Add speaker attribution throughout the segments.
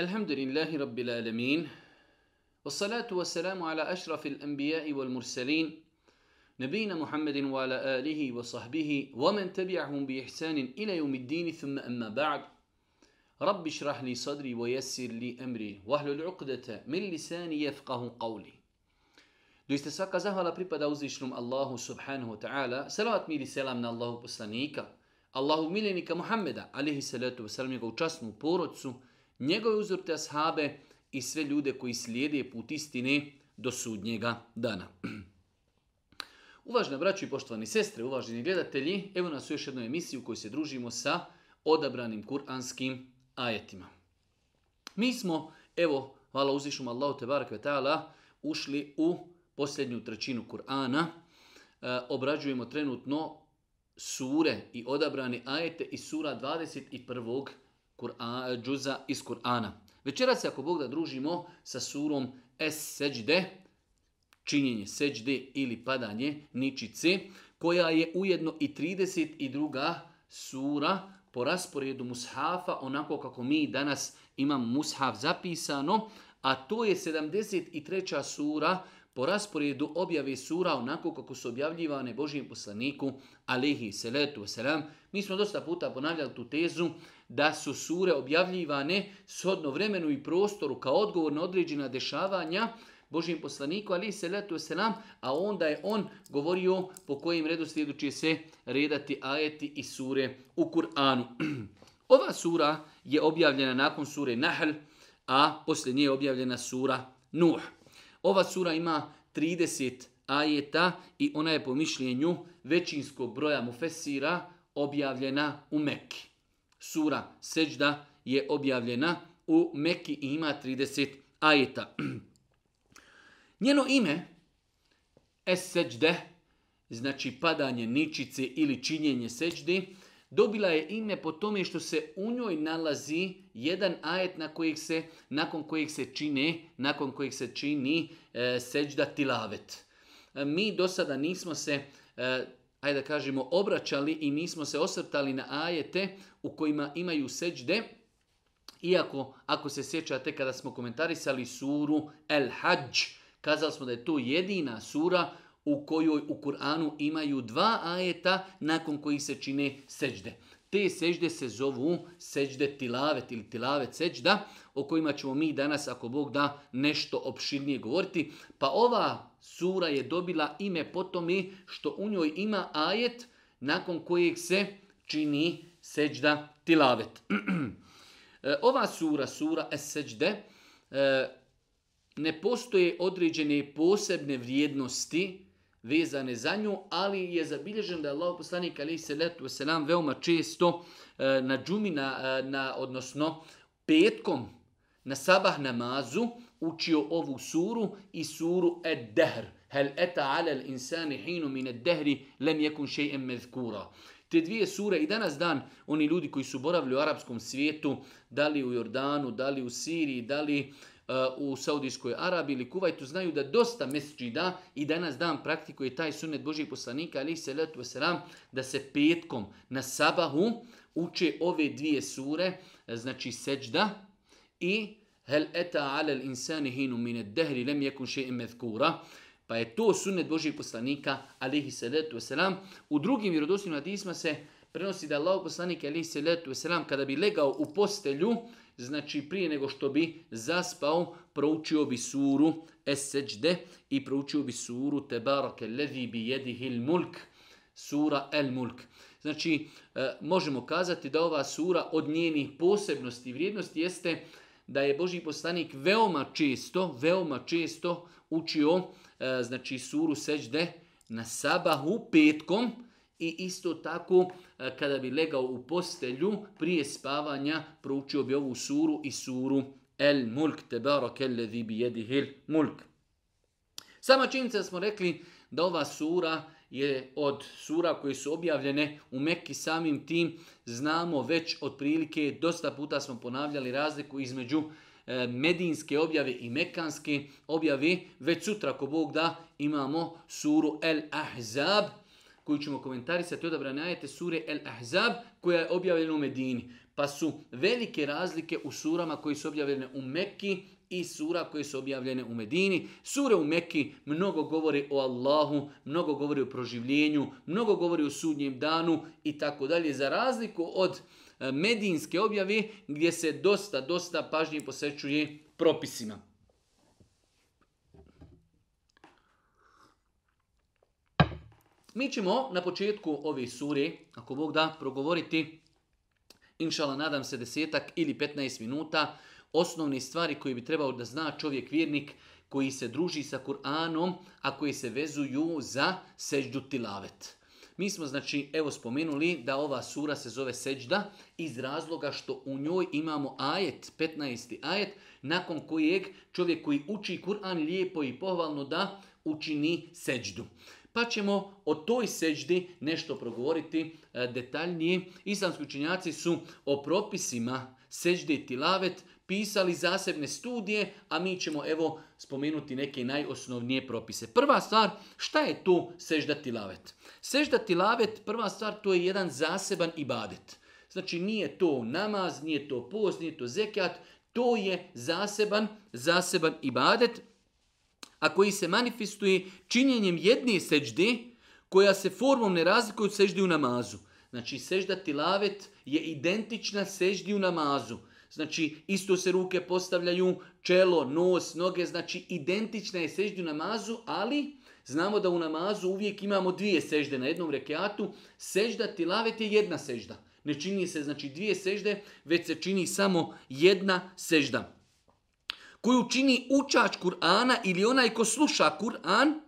Speaker 1: الحمد لله رب العالمين والصلاة والسلام على أشرف الأنبياء والمرسلين نبينا محمد وعلى آله وصحبه ومن تبعهم بإحسان إلى يوم الدين ثم أما بعد رب اشرح لي صدري ويسر لي أمري وأهل العقدة من لساني يفقه قولي Doista svaka زهر لبريبا uzvišnom Allahu subhanahu wa ta'ala. Salavat mir i الله na Allahu poslanika, Allahu miljenika Muhammeda, alihi salatu wasalam, njegovu časnu njegove uzorte ashabe i sve ljude koji slijede put istine do sudnjega dana. Uvažena braćo i poštovani sestre, uvaženi gledatelji, evo nas u još jednoj emisiji u kojoj se družimo sa odabranim kuranskim ajetima. Mi smo, evo, hvala uzvišom Allahu te ta'ala, ušli u posljednju trećinu Kur'ana. E, obrađujemo trenutno sure i odabrane ajete iz sura 21. Kur'an, e, džuza iz Kur'ana. Večeras se ako Bog da družimo sa surom Es seđde, činjenje seđde ili padanje ničice, koja je ujedno i 32. sura po rasporedu mushafa, onako kako mi danas imamo mushaf zapisano, a to je 73. sura po rasporedu objave sura onako kako su objavljivane Božijem poslaniku alihi seletu wasalam. Mi smo dosta puta ponavljali tu tezu da su sure objavljivane shodno vremenu i prostoru kao odgovor na određena dešavanja Božijem poslaniku, ali se letu nam, a onda je on govorio po kojim redu se redati ajeti i sure u Kur'anu. Ova sura je objavljena nakon sure Nahl, a poslije nje objavljena sura Nuh. Ova sura ima 30 ajeta i ona je po mišljenju većinskog broja mufesira objavljena u Mekki sura Seđda je objavljena u Mekki i ima 30 ajeta. Njeno ime, es seđde, znači padanje ničice ili činjenje sećdi dobila je ime po tome što se u njoj nalazi jedan ajet na kojeg se, nakon kojeg se čine, nakon kojeg se čini e, seđda tilavet. E, mi do sada nismo se e, ajde da kažemo, obraćali i nismo se osvrtali na ajete u kojima imaju seđde, iako, ako se sjećate kada smo komentarisali suru El Hajj, kazali smo da je to jedina sura u kojoj u Kur'anu imaju dva ajeta nakon kojih se čine seđde. Te seđde se zovu seđde tilavet ili tilavet seđda, o kojima ćemo mi danas, ako Bog da, nešto opširnije govoriti. Pa ova sura je dobila ime po tome što u njoj ima ajet nakon kojeg se čini seđda tilavet. E, ova sura, sura Es-Seđde, e, ne postoje određene posebne vrijednosti vezane za nju, ali je zabilježen da je Allah poslanik salatu veoma često e, na džumi, na, odnosno petkom, na sabah namazu, učio ovu suru i suru Ed-Dehr. Hel eta ala insani hinu min Ed-Dehri lem jekun šejem mezkura. Te dvije sure i danas dan oni ljudi koji su boravili u arapskom svijetu, da li u Jordanu, da li u Siriji, da li uh, u Saudijskoj Arabiji ili Kuvajtu, znaju da dosta da i danas dan praktikuje taj sunet Božih poslanika, ali se letu da se petkom na sabahu uče ove dvije sure, znači seđda i Hel eta ale insani hinu mine dehri lem jekun še mezkura. Pa je to sunnet Božih poslanika, alihi salatu wasalam. U drugim vjerodostojnim hadisma se prenosi da Allah poslanik, alihi salatu wasalam, kada bi legao u postelju, znači prije nego što bi zaspao, proučio bi suru es i proučio bi suru Tebarake levi bi jedihil mulk, sura El Mulk. Znači, e, možemo kazati da ova sura od njenih posebnosti i vrijednosti jeste da je Boži poslanik veoma često, veoma često učio e, znači suru seđde na sabahu petkom i isto tako e, kada bi legao u postelju prije spavanja proučio bi ovu suru i suru El Mulk tebarak bi mulk. Sama činjenica smo rekli da ova sura je od sura koje su objavljene u Mekki samim tim znamo već otprilike, dosta puta smo ponavljali razliku između e, medinske objave i mekanske objave. Već sutra, ako Bog da, imamo suru El Ahzab, koju ćemo komentarisati odabrane ajete sure El Ahzab, koja je objavljena u Medini. Pa su velike razlike u surama koji su objavljene u Mekki i sura koje su objavljene u Medini. Sure u Mekki mnogo govori o Allahu, mnogo govori o proživljenju, mnogo govori o sudnjem danu i tako dalje. Za razliku od e, medinske objave gdje se dosta, dosta pažnje posvećuje propisima. Mi ćemo na početku ove sure, ako Bog da, progovoriti, inšala nadam se desetak ili 15 minuta, osnovni stvari koje bi trebao da zna čovjek vjernik koji se druži sa Kur'anom, a koji se vezuju za seđdu tilavet. Mi smo znači evo spomenuli da ova sura se zove Seđda iz razloga što u njoj imamo ajet, 15. ajet, nakon kojeg čovjek koji uči Kur'an lijepo i pohvalno da učini seđdu. Pa ćemo o toj seđdi nešto progovoriti e, detaljnije. Islamski učenjaci su o propisima seđde tilavet pisali zasebne studije, a mi ćemo evo spomenuti neke najosnovnije propise. Prva stvar, šta je to sežda lavet. Sežda lavet, prva stvar, to je jedan zaseban ibadet. Znači nije to namaz, nije to post, nije to zekat, to je zaseban, zaseban ibadet, a koji se manifestuje činjenjem jedne sežde, koja se formom ne razlikuje od sežde u namazu. Znači sežda tilavet je identična seždi u namazu. Znači, isto se ruke postavljaju, čelo, nos, noge, znači identična je seždu namazu, ali znamo da u namazu uvijek imamo dvije sežde na jednom rekiatu. Sežda lavet je jedna sežda. Ne čini se znači dvije sežde, već se čini samo jedna sežda. Koju čini učač Kur'ana ili onaj ko sluša Kur'an,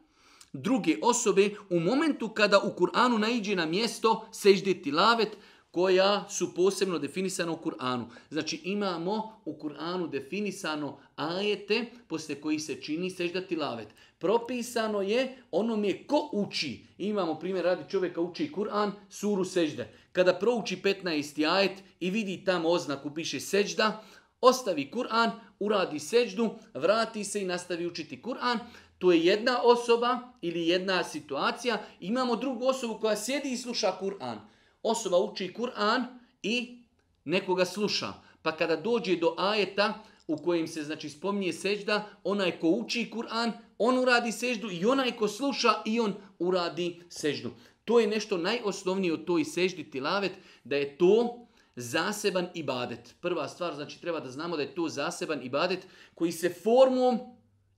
Speaker 1: druge osobe u momentu kada u Kur'anu naiđe na mjesto sežde tilavet, koja su posebno definisana u Kur'anu. Znači imamo u Kur'anu definisano ajete poslije koji se čini sežda lavet. Propisano je onom je ko uči. Imamo primjer radi čovjeka uči Kur'an, suru sežde. Kada prouči 15. ajet i vidi tamo oznaku piše sežda, ostavi Kur'an, uradi seždu, vrati se i nastavi učiti Kur'an. To je jedna osoba ili jedna situacija. Imamo drugu osobu koja sjedi i sluša Kur'an. Osoba uči Kur'an i nekoga sluša. Pa kada dođe do ajeta u kojem se znači spominje sežda, onaj ko uči Kur'an, on uradi seždu i onaj ko sluša i on uradi seždu. To je nešto najosnovnije od toj seždi tilavet, da je to zaseban ibadet. Prva stvar, znači treba da znamo da je to zaseban ibadet koji se formom,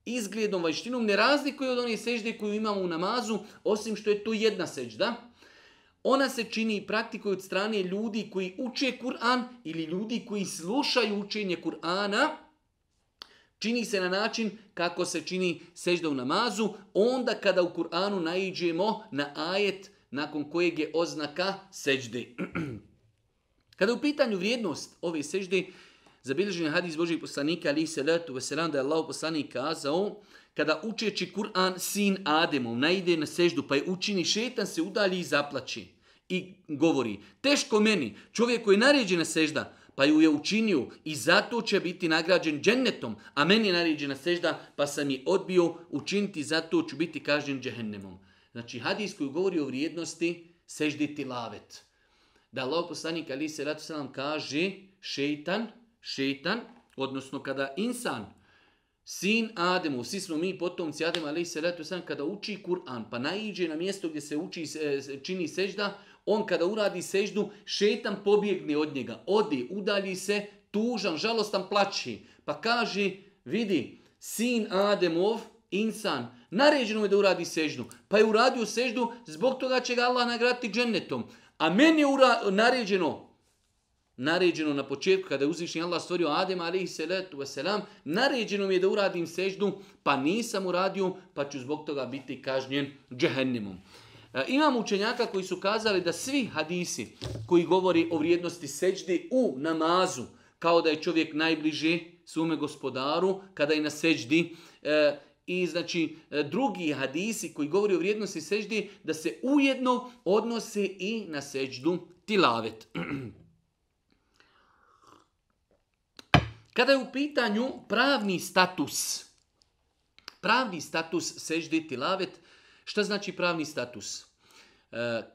Speaker 1: izgledom, vještinom ne razlikuje od one sežde koju imamo u namazu, osim što je to jedna sežda. Ona se čini i od strane ljudi koji uče Kur'an ili ljudi koji slušaju učenje Kur'ana. Čini se na način kako se čini sežda u namazu, onda kada u Kur'anu naiđemo na ajet nakon kojeg je oznaka sežde. Kada u pitanju vrijednost ove sežde, zabilježen je hadis Božih poslanika, ali se letu veselam, da je Allah poslanik kazao, kada učeći Kur'an sin Ademov naide na seždu, pa je učini šetan, se udalji i zaplaći i govori, teško meni, čovjek koji je naređena sežda, pa ju je učinio i zato će biti nagrađen džennetom, a meni je naređena sežda, pa sam je odbio učiniti, zato ću biti kažnjen džehennemom. Znači, hadis koji govori o vrijednosti seždi lavet. Da Allah poslanik ali se ratu selam kaže šeitan, šeitan, odnosno kada insan, sin Ademu, svi smo mi potomci Adema ali se ratu selam, kada uči Kur'an, pa naiđe na mjesto gdje se uči, čini sežda, on kada uradi seždu, šetan pobjegne od njega, odi, udalji se, tužan, žalostan, plaći. Pa kaže, vidi, sin Ademov, insan, naređeno je da uradi seždu. Pa je uradio seždu, zbog toga će ga Allah nagraditi džennetom. A meni je ura, naređeno, naređeno na početku, kada je uzvišnji Allah stvorio Adem, alaihi salatu wasalam, naređeno mi je da uradim seždu, pa nisam uradio, pa ću zbog toga biti kažnjen džehennemom. E, Imamo učenjaka koji su kazali da svi hadisi koji govori o vrijednosti seđdi u namazu, kao da je čovjek najbliži svome gospodaru kada je na seđdi, e, i znači e, drugi hadisi koji govori o vrijednosti seđdi da se ujedno odnose i na seđdu tilavet. Kada je u pitanju pravni status, pravni status seždi tilavet, Šta znači pravni status? E,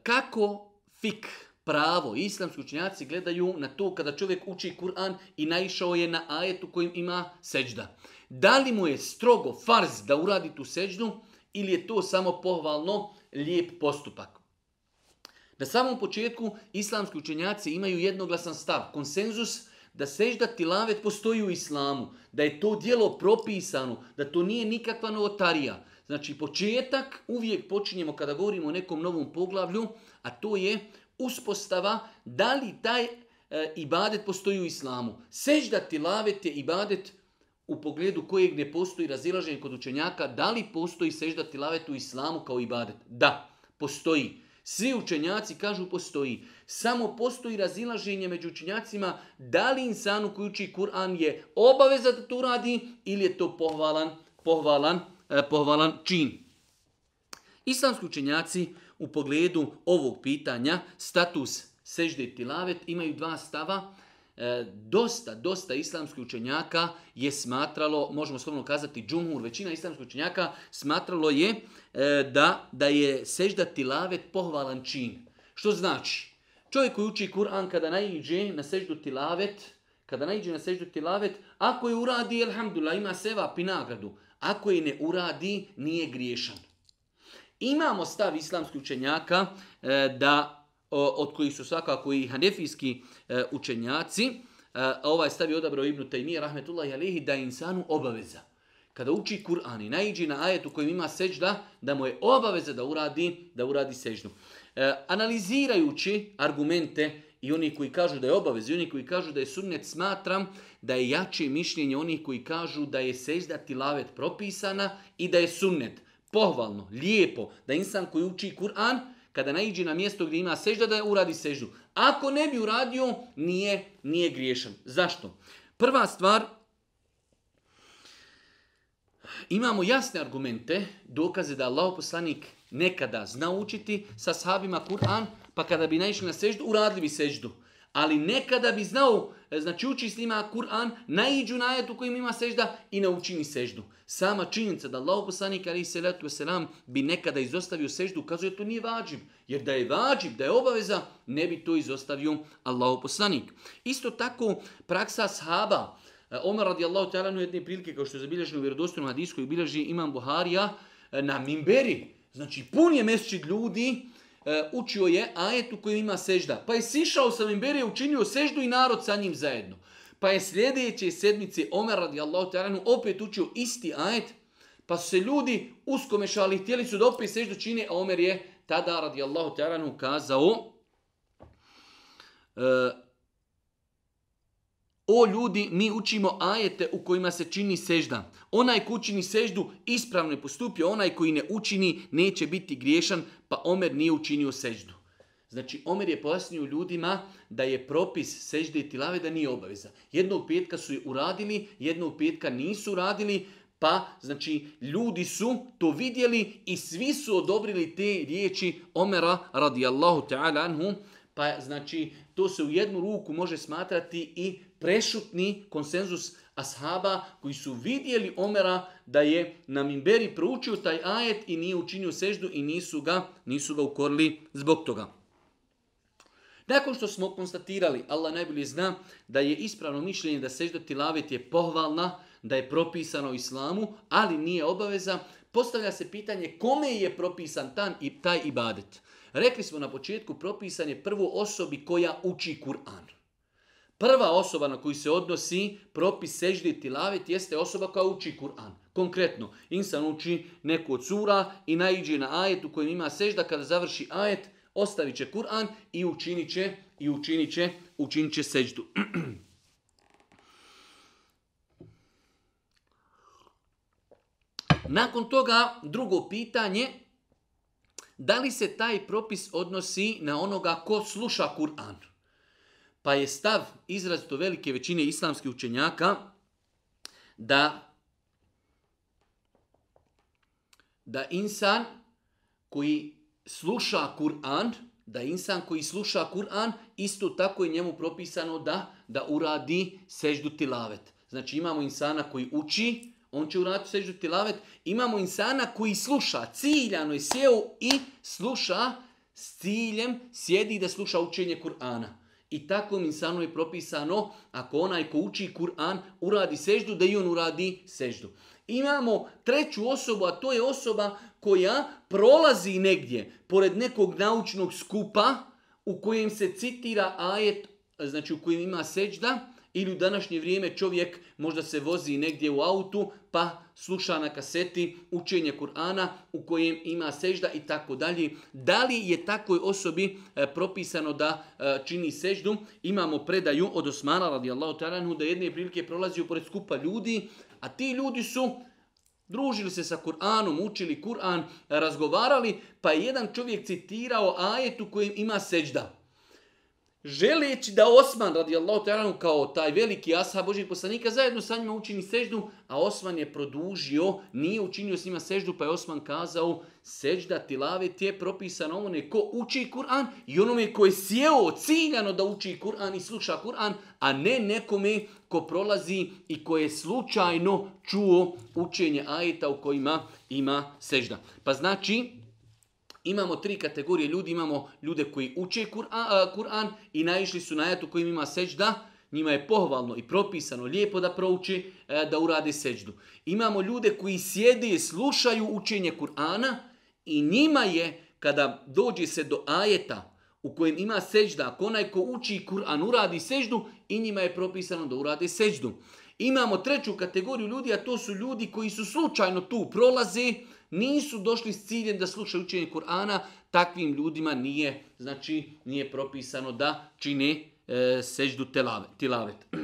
Speaker 1: kako fik, pravo, islamski učenjaci gledaju na to kada čovjek
Speaker 2: uči Kur'an i naišao je na ajetu kojim ima seđda. Da li mu je strogo farz da uradi tu seđdu ili je to samo pohvalno lijep postupak? Na samom početku islamski učenjaci imaju jednoglasan stav, konsenzus da sežda tilavet postoji u islamu, da je to dijelo propisano, da to nije nikakva novotarija, Znači početak uvijek počinjemo kada govorimo o nekom novom poglavlju, a to je uspostava da li taj e, ibadet postoji u islamu. Sežda tilavet je ibadet u pogledu kojeg ne postoji razilaženje kod učenjaka, da li postoji sežda tilavet u islamu kao ibadet? Da, postoji. Svi učenjaci kažu postoji. Samo postoji razilaženje među učenjacima da li insanu koji uči Kur'an je obaveza da to radi ili je to pohvalan, pohvalan E, pohvalan čin. Islamski učenjaci u pogledu ovog pitanja, status sežde i tilavet, imaju dva stava. E, dosta, dosta islamskih učenjaka je smatralo, možemo slovno kazati džumhur, većina islamskih učenjaka smatralo je e, da, da je sežda tilavet pohvalan čin. Što znači? Čovjek koji uči Kur'an kada naiđe na seždu tilavet, kada naiđe na seždu tilavet, ako je uradi, elhamdulillah, ima seva i nagradu ako je ne uradi, nije griješan. Imamo stav islamskih učenjaka e, da, od kojih su svakako i hanefijski e, učenjaci, e, ovaj stav je odabrao Ibnu Rahmetullah i alihi, da je insanu obaveza. Kada uči Kur'an i naiđi na ajetu kojim ima sežda, da mu je obaveza da uradi, da uradi seždu. Analizirajući argumente i oni koji kažu da je obavez i oni koji kažu da je sunnet smatram da je jače mišljenje onih koji kažu da je sežda tilavet propisana i da je sunnet. Pohvalno, lijepo, da insan koji uči Kur'an, kada naiđe na mjesto gdje ima sežda, da uradi seždu. Ako ne bi uradio, nije, nije griješan. Zašto? Prva stvar, imamo jasne argumente, dokaze da Allah poslanik nekada zna učiti sa sahabima Kur'an, pa kada bi naišli na seždu, uradili bi seždu. Ali nekada bi znao, e, znači uči s njima Kur'an, naiđu na kojim u ima sežda i naučini seždu. Sama činjenica da Allah poslanik ali se letu selam bi nekada izostavio seždu, ukazuje to nije vađib. Jer da je vađib, da je obaveza, ne bi to izostavio Allah poslanik. Isto tako praksa sahaba. E, Omer radijallahu ta'ala u jedne prilike, kao što je zabilježeno u vjerodostojnom hadijskoj, bilježi imam Buharija e, na Mimberi. Znači pun je mjeseči ljudi, E, učio je ajetu koji ima sežda. Pa je sišao sa Mimberije, učinio seždu i narod sa njim zajedno. Pa je sljedeće sedmice Omer radijallahu ta'ala opet učio isti ajet, pa su se ljudi uskomešali, htjeli su da opet seždu čine, a Omer je tada radijallahu ta'ala kazao e, o ljudi, mi učimo ajete u kojima se čini sežda. Onaj ko učini seždu ispravno je postupio, onaj koji ne učini neće biti griješan, pa Omer nije učinio seždu. Znači, Omer je pojasnio ljudima da je propis sežde i tilave da nije obaveza. Jednog petka su je uradili, jednog petka nisu uradili, pa, znači, ljudi su to vidjeli i svi su odobrili te riječi Omera radijallahu ta'ala anhu, pa, znači, to se u jednu ruku može smatrati i prešutni konsenzus ashaba koji su vidjeli Omera da je na Mimberi proučio taj ajet i nije učinio seždu i nisu ga, nisu ga ukorili zbog toga. Nakon što smo konstatirali, Allah najbolje zna, da je ispravno mišljenje da sežda tilavet je pohvalna, da je propisano islamu, ali nije obaveza, postavlja se pitanje kome je propisan tan i taj ibadet. Rekli smo na početku, propisanje je prvo osobi koja uči Kur'an. Prva osoba na koju se odnosi propis seždi tilavet jeste osoba koja uči Kur'an. Konkretno, insan uči neku od sura i naiđe na ajet u kojem ima sežda. Kada završi ajet, ostavit će Kur'an i učinit će, i učinit će, učinit će seždu. Nakon toga, drugo pitanje, da li se taj propis odnosi na onoga ko sluša Kur'an? Pa je stav izrazito velike većine islamskih učenjaka da, da insan koji sluša Kur'an, da insan koji sluša Kur'an, isto tako je njemu propisano da, da uradi seždu tilavet. Znači imamo insana koji uči, on će uraditi seždu tilavet. Imamo insana koji sluša ciljano je sjeo i sluša s ciljem, sjedi da sluša učenje Kur'ana. I takvom insanu je propisano, ako onaj ko uči Kur'an uradi seždu, da i on uradi seždu. Imamo treću osobu, a to je osoba koja prolazi negdje pored nekog naučnog skupa u kojem se citira ajet, znači u kojem ima sežda, ili u današnje vrijeme čovjek možda se vozi negdje u autu pa sluša na kaseti učenje Kur'ana u kojem ima sežda i tako dalje. Da li je takoj osobi e, propisano da e, čini seždu? Imamo predaju od Osmana radijallahu ta'ala da jedne prilike prolazio pored skupa ljudi, a ti ljudi su družili se sa Kur'anom, učili Kur'an, razgovarali, pa je jedan čovjek citirao ajet u kojem ima sežda želeći da Osman radijallahu ta'ala kao taj veliki ashab Božih poslanika zajedno sa njima učini seždu, a Osman je produžio, nije učinio s njima seždu, pa je Osman kazao sežda ti je propisano onome ko uči Kur'an i onome ko je sjeo ciljano da uči Kur'an i sluša Kur'an, a ne nekome ko prolazi i ko je slučajno čuo učenje ajeta u kojima ima sežda. Pa znači, Imamo tri kategorije ljudi, imamo ljude koji uče Kur'an i naišli su na ajatu kojim ima sećda, njima je pohvalno i propisano lijepo da prouči, e, da urade sećdu. Imamo ljude koji sjede i slušaju učenje Kur'ana i njima je, kada dođe se do ajeta u kojem ima sećda, ako onaj ko uči Kur'an uradi sećdu, i njima je propisano da urade sećdu. Imamo treću kategoriju ljudi, a to su ljudi koji su slučajno tu prolazi, nisu došli s ciljem da slušaju učenje Kur'ana, takvim ljudima nije, znači, nije propisano da čine e, seždu tilavet.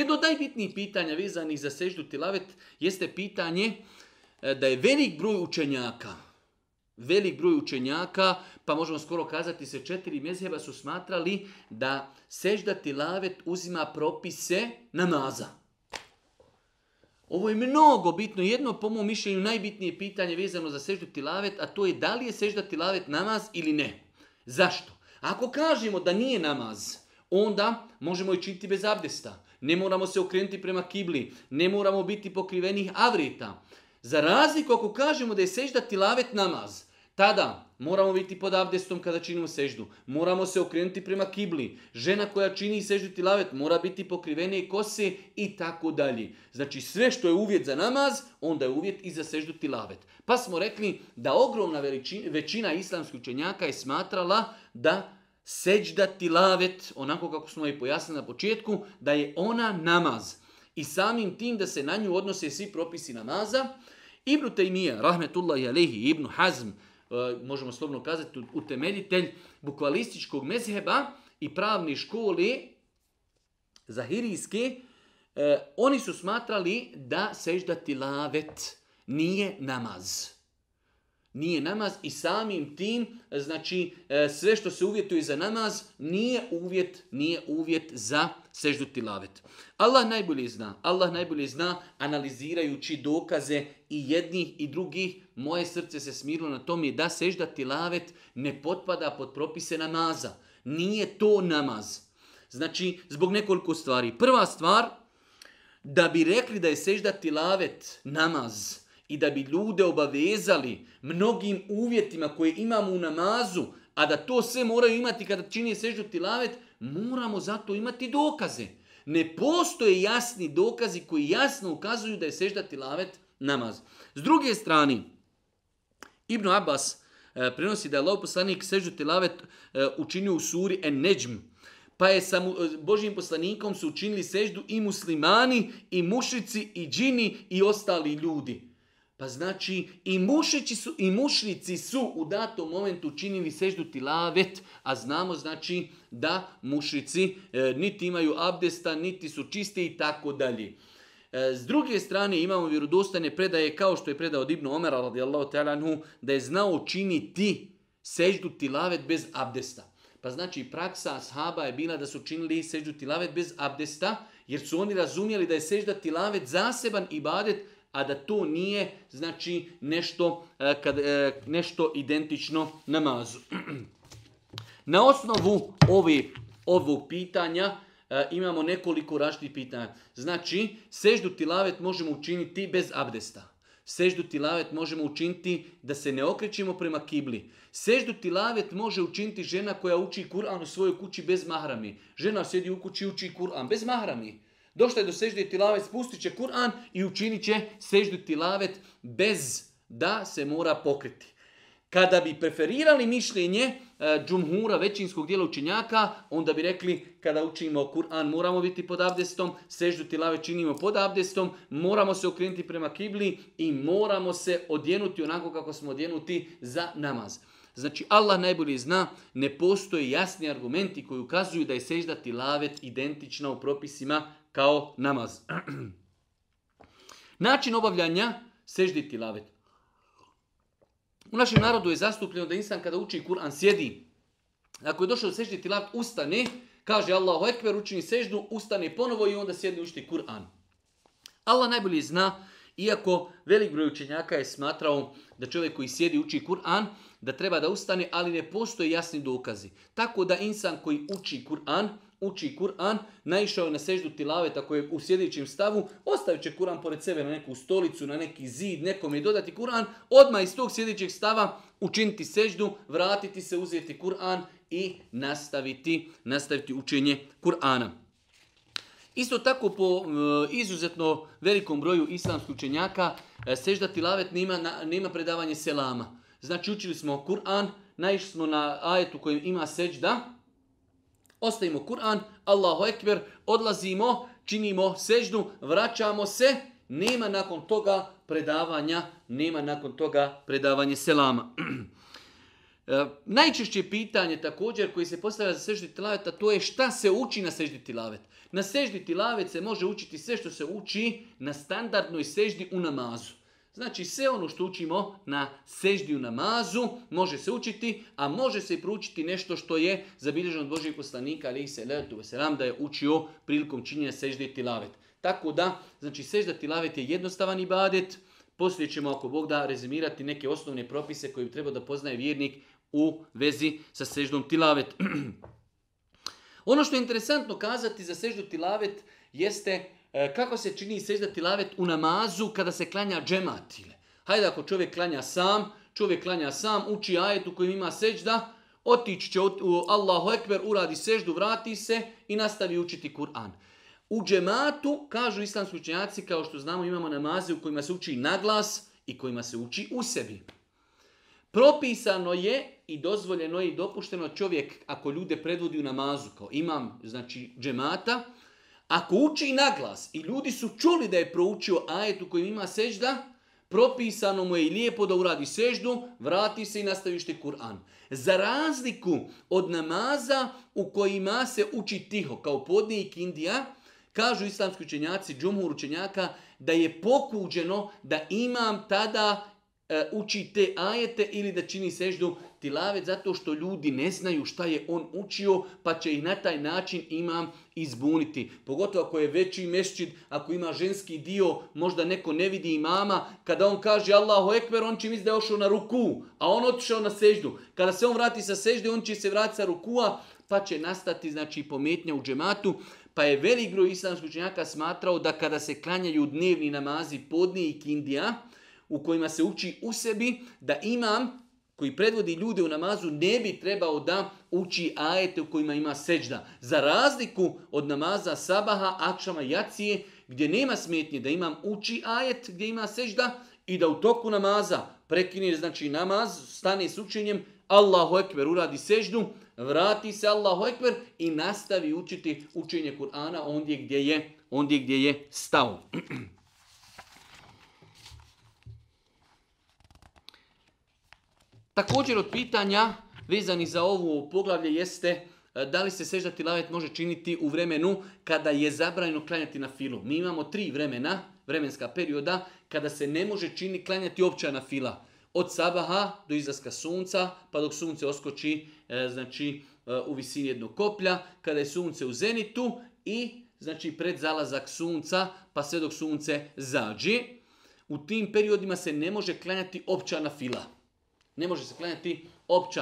Speaker 2: Jedno od najbitnijih pitanja vezanih za seždu tilavet jeste pitanje e, da je velik broj učenjaka, velik broj učenjaka, pa možemo skoro kazati se četiri mezheba su smatrali da seždati tilavet uzima propise namaza. Ovo je mnogo bitno, jedno po mom mišljenju najbitnije pitanje vezano za seždu tilavet, a to je da li je sežda tilavet namaz ili ne. Zašto? Ako kažemo da nije namaz, onda možemo i činiti bez abdesta. Ne moramo se okrenuti prema kibli, ne moramo biti pokrivenih avrita. Za razliku ako kažemo da je sežda tilavet namaz, tada moramo biti pod avdestom kada činimo seždu. Moramo se okrenuti prema kibli. Žena koja čini seždu tilavet mora biti i kose i tako dalje. Znači sve što je uvjet za namaz, onda je uvjet i za seždu tilavet. Pa smo rekli da ogromna veličina, većina islamskih učenjaka je smatrala da seđda tilavet, onako kako smo i pojasnili na početku, da je ona namaz. I samim tim da se na nju odnose svi propisi namaza, Ibn Taymija, rahmetullahi alihi, Ibn Hazm, e, možemo slobno kazati, utemeljitelj bukvalističkog mezheba i pravne škole zahirijski, e, oni su smatrali da sežda tilavet nije namaz. Nije namaz i samim tim, znači e, sve što se uvjetuje za namaz nije uvjet, nije uvjet za seždu tilavet. Allah najbolje zna, Allah najbolje zna analizirajući dokaze i jednih i drugih. Moje srce se smirilo na tome, je da sežda tilavet ne potpada pod propise namaza. Nije to namaz. Znači, zbog nekoliko stvari. Prva stvar, da bi rekli da je seždati lavet namaz, i da bi ljude obavezali mnogim uvjetima koje imamo u namazu, a da to sve moraju imati kada čini seždu tilavet, moramo zato imati dokaze. Ne postoje jasni dokazi koji jasno ukazuju da je sežda tilavet namaz. S druge strane, Ibn Abbas e, prenosi da je Allah poslanik seždu tilavet e, učinio u suri En Neđm, pa je sa e, Božim poslanikom su učinili seždu i muslimani, i mušici, i džini, i ostali ljudi. Pa znači i mušići su i mušnici su u datom momentu činili seždu tilavet, a znamo znači da mušici e, niti imaju abdesta, niti su čisti i tako dalje. E, s druge strane imamo vjerodostane predaje kao što je predao Ibnu Omer, radijallahu ta'ala da je znao činiti seždu tilavet bez abdesta. Pa znači praksa ashaba je bila da su činili seždu tilavet bez abdesta jer su oni razumjeli da je sežda tilavet zaseban ibadet a da to nije znači nešto, e, kad, e, nešto identično namazu. Na osnovu ovi ovog pitanja e, imamo nekoliko raštih pitanja. Znači, seždu tilavet možemo učiniti bez abdesta. Seždu tilavet možemo učiniti da se ne okrećemo prema kibli. Seždu tilavet može učiniti žena koja uči Kur'an u svojoj kući bez mahrami. Žena sjedi u kući i uči Kur'an bez mahrami. Došla je do sežde tilavet, spustit će Kur'an i učinit će lavet tilavet bez da se mora pokriti. Kada bi preferirali mišljenje e, džumhura, većinskog dijela učenjaka, onda bi rekli kada učimo Kur'an moramo biti pod abdestom, seždu tilave činimo pod abdestom, moramo se okrenuti prema kibli i moramo se odjenuti onako kako smo odjenuti za namaz. Znači Allah najbolje zna, ne postoje jasni argumenti koji ukazuju da je sežda lavet identična u propisima kao namaz. Način obavljanja seždi lavet. U našem narodu je zastupljeno da insan kada uči Kur'an sjedi. Ako je došao do seždi tilavet, ustane, kaže Allahu Ekber, učini seždu, ustane ponovo i onda sjedne učiti Kur'an. Allah najbolje zna, iako velik broj učenjaka je smatrao da čovjek koji sjedi uči Kur'an, da treba da ustane, ali ne postoje jasni dokazi. Tako da insan koji uči Kur'an, uči Kur'an, naišao je na seždu tilaveta koji je u sjedećem stavu, ostavit će Kur'an pored sebe na neku stolicu, na neki zid, nekom je dodati Kur'an, odmah iz tog sjedećeg stava učiniti seždu, vratiti se, uzeti Kur'an i nastaviti, nastaviti učenje Kur'ana. Isto tako po e, izuzetno velikom broju islamskih učenjaka, e, sežda tilavet nema, nema predavanje selama. Znači učili smo Kur'an, naišli smo na ajetu kojem ima sežda, ostavimo Kur'an, Allahu Ekber, odlazimo, činimo seždu, vraćamo se, nema nakon toga predavanja, nema nakon toga predavanje selama. E, najčešće pitanje također koji se postavlja za seždi tilavet, to je šta se uči na seždi tilavet. Na seždi tilavet se može učiti sve što se uči na standardnoj seždi u namazu. Znači sve ono što učimo na seždiju, namazu može se učiti, a može se i proučiti nešto što je zabilježeno od Božijeg poslanika ali se letu veselam da je učio prilikom činjenja sežde tilavet. Tako da, znači sežda tilavet je jednostavan ibadet, poslije ćemo ako Bog da rezimirati neke osnovne propise koje bi trebao da poznaje vjernik u vezi sa seždom tilavet. ono što je interesantno kazati za seždu tilavet jeste E, kako se čini seždati lavet u namazu kada se klanja džematile? Hajde ako čovjek klanja sam, čovjek klanja sam, uči ajet u kojem ima sežda, otići će u Allahu Ekber, uradi seždu, vrati se i nastavi učiti Kur'an. U džematu, kažu islamski učenjaci, kao što znamo imamo namaze u kojima se uči na glas i kojima se uči u sebi. Propisano je i dozvoljeno je i dopušteno čovjek ako ljude predvodi u namazu, kao imam znači džemata, ako uči na glas i ljudi su čuli da je proučio ajet u kojem ima sežda, propisano mu je i lijepo da uradi seždu, vrati se i nastavište Kur'an. Za razliku od namaza u kojima se uči tiho, kao podnik Indija, kažu islamski učenjaci, džumhur učenjaka, da je pokuđeno da imam tada E, uči te ajete ili da čini seždu tilavet zato što ljudi ne znaju šta je on učio pa će ih na taj način imam izbuniti. Pogotovo ako je veći mešćid, ako ima ženski dio, možda neko ne vidi imama, kada on kaže Allahu Ekber, on će misli da je ošao na ruku, a on otišao na seždu. Kada se on vrati sa sežde, on će se vrati sa rukua, pa će nastati znači pometnja u džematu. Pa je velik broj islamskih smatrao da kada se klanjaju dnevni namazi podnije i kindija, u kojima se uči u sebi da imam koji predvodi ljude u namazu ne bi trebao da uči ajete u kojima ima seđda. Za razliku od namaza sabaha, akšama, jacije, gdje nema smetnje da imam uči ajet gdje ima sežda i da u toku namaza prekine znači namaz, stane s učenjem, Allahu Ekber uradi seždu, vrati se Allahu Ekber i nastavi učiti učenje Kur'ana ondje gdje je, ondje gdje je stao. Također od pitanja vezani za ovu poglavlje jeste e, da li se sežda lavet može činiti u vremenu kada je zabranjeno klanjati na filu. Mi imamo tri vremena, vremenska perioda, kada se ne može čini klanjati na fila. Od sabaha do izlaska sunca, pa dok sunce oskoči e, znači, e, u visini jednog koplja, kada je sunce u zenitu i znači pred zalazak sunca, pa sve dok sunce zađe. U tim periodima se ne može klanjati općana fila. Ne može se klanjati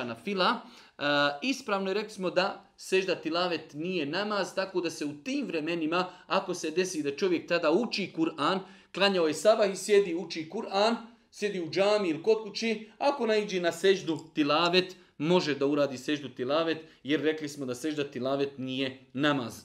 Speaker 2: na fila. E, ispravno je rekli smo da sežda tilavet nije namaz, tako da se u tim vremenima, ako se desi da čovjek tada uči Kur'an, klanjao je sabah i sjedi uči Kur'an, sjedi u džami ili kod kući, ako naiđe na seždu tilavet, može da uradi seždu tilavet, jer rekli smo da sežda tilavet nije namaz.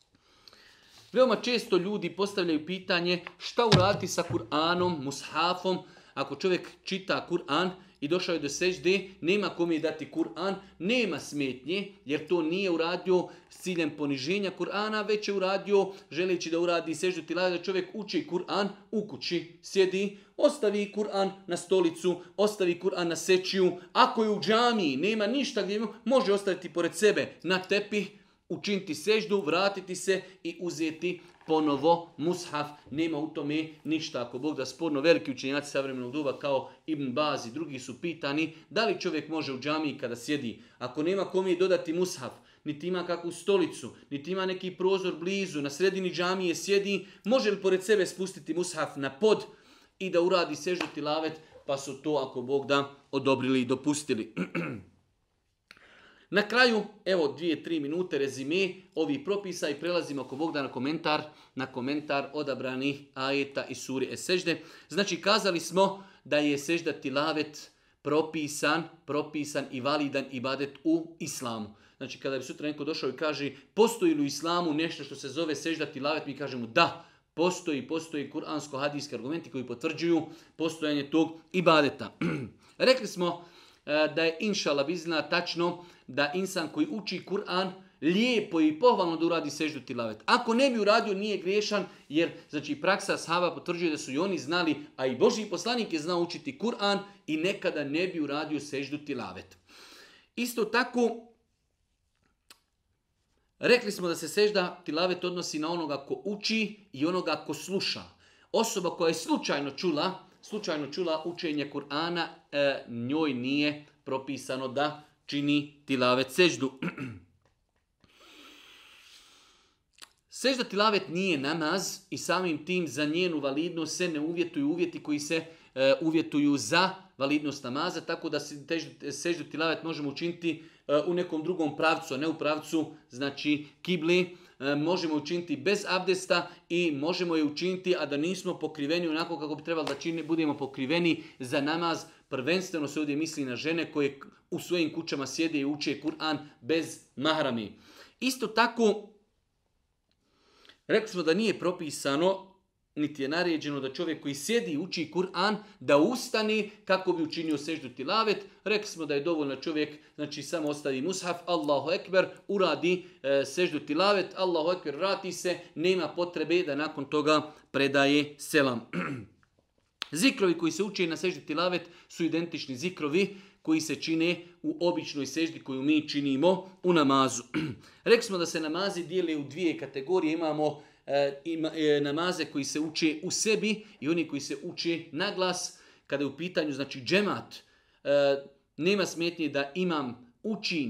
Speaker 2: Veoma često ljudi postavljaju pitanje šta urati sa Kur'anom, mushafom, ako čovjek čita Kur'an i došao je do sežde, nema kome dati Kur'an, nema smetnje, jer to nije uradio s ciljem poniženja Kur'ana, već je uradio želeći da uradi seždu tilavet, da čovjek uči Kur'an u kući, sjedi, ostavi Kur'an na stolicu, ostavi Kur'an na sečiju, ako je u džamiji, nema ništa gdje može ostaviti pored sebe, na tepi, učiniti seždu, vratiti se i uzeti ponovo mushaf. Nema u tome ništa. Ako Bog da sporno veliki učenjaci savremenog doba kao Ibn Bazi, drugi su pitani da li čovjek može u džamiji kada sjedi. Ako nema kome dodati mushaf, niti ima kakvu stolicu, niti ima neki prozor blizu, na sredini džamije sjedi, može li pored sebe spustiti mushaf na pod i da uradi seždu tilavet, pa su to ako Bog da odobrili i dopustili. Na kraju, evo dvije, tri minute rezime ovih propisa i prelazimo ako Bog da na komentar, na komentar odabranih ajeta i suri Esežde. Znači, kazali smo da je Sežda Tilavet propisan, propisan i validan ibadet u islamu. Znači, kada bi sutra neko došao i kaže postoji li u islamu nešto što se zove Sežda lavet, mi kažemo da, postoji, postoji kuransko-hadijski argumenti koji potvrđuju postojanje tog ibadeta. Rekli smo e, da je inšala vizna tačno da insan koji uči Kur'an lijepo i pohvalno da uradi seždu tilavet. Ako ne bi uradio, nije griješan, jer znači, praksa sahaba potvrđuje da su i oni znali, a i Boži poslanik je znao učiti Kur'an i nekada ne bi uradio seždu tilavet. Isto tako, rekli smo da se sežda tilavet odnosi na onoga ko uči i onoga ko sluša. Osoba koja je slučajno čula, slučajno čula učenje Kur'ana, e, njoj nije propisano da čini tilavet seždu. Sežda tilavet nije namaz i samim tim za njenu validnost se ne uvjetuju uvjeti koji se e, uvjetuju za validnost namaza, tako da se seždu tilavet možemo učiniti e, u nekom drugom pravcu, a ne u pravcu znači kibli. E, možemo učiniti bez abdesta i možemo je učiniti, a da nismo pokriveni onako kako bi trebalo da čini, budemo pokriveni za namaz Prvenstveno se ovdje misli na žene koje u svojim kućama sjede i uče Kur'an bez mahrami. Isto tako, rekli smo da nije propisano, niti je naređeno da čovjek koji sjedi i uči Kur'an, da ustani kako bi učinio seždu tilavet. Rekli smo da je dovoljno čovjek, znači samo ostavi mushaf, Allahu Ekber, uradi e, seždu tilavet, Allahu Ekber, rati se, nema potrebe da nakon toga predaje selam. Zikrovi koji se uče na seždi tilavet su identični zikrovi koji se čine u običnoj seždi koju mi činimo u namazu. Rekli smo da se namazi dijele u dvije kategorije. Imamo e, ima, e, namaze koji se uče u sebi i oni koji se uče na glas. Kada je u pitanju znači džemat, e, nema smetnje da imam uči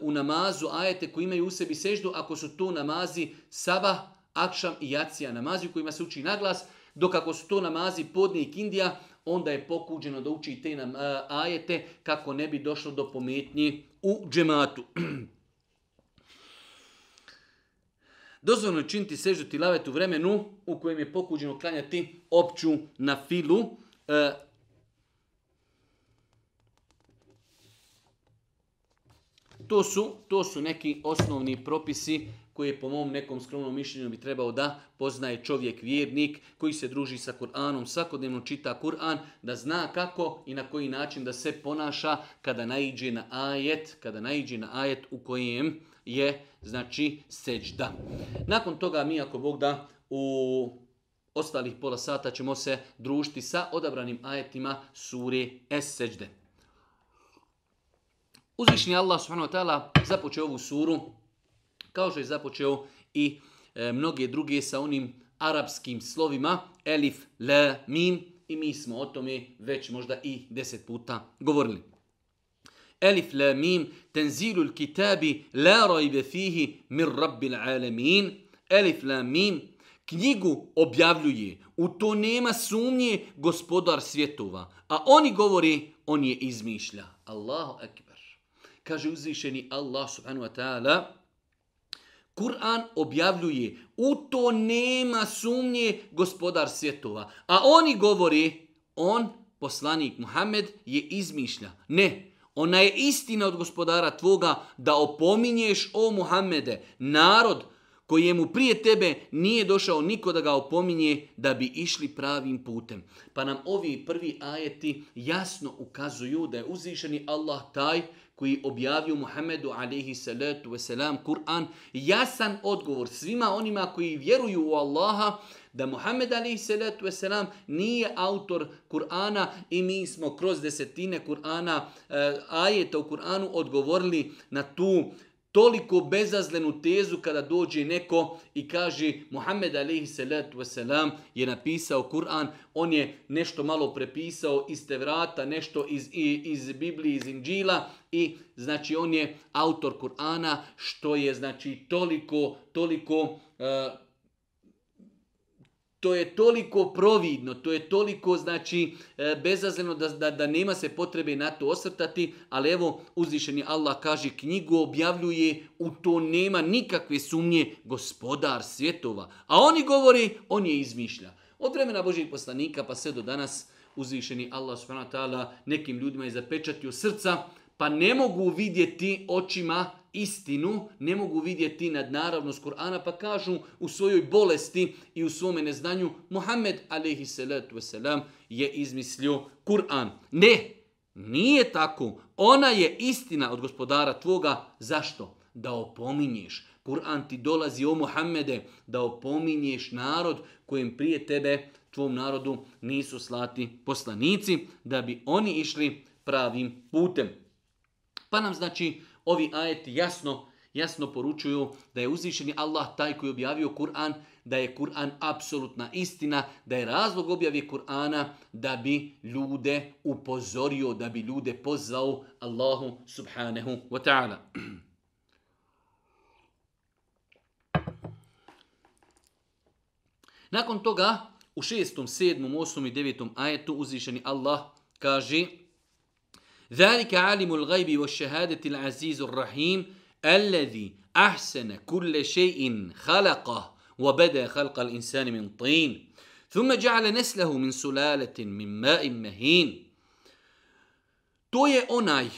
Speaker 2: u namazu ajete koji imaju u sebi seždu ako su to namazi saba, akšam i jacija namazi u kojima se uči na glas dok ako su to namazi podnik Indija, onda je pokuđeno da uči te nam ajete kako ne bi došlo do pometnji u džematu. Dozvoljno je činiti seždu u vremenu u kojem je pokuđeno klanjati opću na filu. E, to, su, to su neki osnovni propisi koji po mom nekom skromnom mišljenju bi trebao da poznaje čovjek vjernik koji se druži sa Kur'anom, svakodnevno čita Kur'an, da zna kako i na koji način da se ponaša kada naiđe na ajet, kada naiđe na ajet u kojem je znači seđda. Nakon toga mi ako Bog da u ostalih pola sata ćemo se družiti sa odabranim ajetima suri Es-Seđde. Uzvišnji Allah subhanahu wa ta'ala započeo ovu suru kao što je započeo i e, mnoge druge sa onim arapskim slovima elif, le, mim i mi smo o tome već možda i deset puta govorili. Elif, le, mim, tenzilul kitabi, la rajbe fihi, mir rabbil alemin. Elif, le, mim, knjigu objavljuje, u to nema sumnje gospodar svjetova, a oni govori, on je izmišlja. Allahu akbar. Kaže uzvišeni Allah subhanu wa ta'ala, Kur'an objavljuje, u to nema sumnje gospodar svjetova. A oni govori, on, poslanik Muhammed, je izmišlja. Ne, ona je istina od gospodara tvoga da opominješ o Muhammede, narod kojemu prije tebe nije došao niko da ga opominje da bi išli pravim putem. Pa nam ovi prvi ajeti jasno ukazuju da je uzvišeni Allah taj koji objavio Muhammedu alaihi salatu wasalam Kur'an jasan odgovor svima onima koji vjeruju u Allaha da Muhammed alaihi salatu wasalam nije autor Kur'ana i mi smo kroz desetine Kur'ana, eh, ajeta u Kur'anu odgovorili na tu toliko bezazlenu tezu kada dođe neko i kaže Muhammed alaihi je napisao Kur'an, on je nešto malo prepisao iz Tevrata, nešto iz, iz Biblije, iz Inđila i znači on je autor Kur'ana što je znači toliko, toliko eh, to je toliko providno, to je toliko znači e, bezazleno da, da, da, nema se potrebe na to osrtati, ali evo uzvišeni Allah kaže knjigu objavljuje, u to nema nikakve sumnje gospodar svjetova. A oni govori, on je izmišlja. Od vremena Božih poslanika pa sve do danas uzvišeni Allah subhanahu nekim ljudima je zapečatio srca, pa ne mogu vidjeti očima istinu, ne mogu vidjeti nadnaravnost Kur'ana, pa kažu u svojoj bolesti i u svome neznanju Muhammed a.s. je izmislio Kur'an. Ne, nije tako. Ona je istina od gospodara tvoga. Zašto? Da opominješ. Kur'an ti dolazi o Muhammede, da opominješ narod kojem prije tebe, tvom narodu, nisu slati poslanici, da bi oni išli pravim putem. Pa nam znači ovi ajeti jasno jasno poručuju da je uzvišeni Allah taj koji objavio Kur'an, da je Kur'an apsolutna istina, da je razlog objave Kur'ana da bi ljude upozorio, da bi ljude pozvao Allahu subhanahu wa ta'ala. Nakon toga, u šestom, sedmom, osmom i devetom ajetu uzvišeni Allah kaže ذلك عالم الغيب والشهادة العزيز الرحيم الذي أحسن كل شيء خلقه وبدا خلق الإنسان من طين ثم جعل نسله من سلالة من ماء مهين To je onaj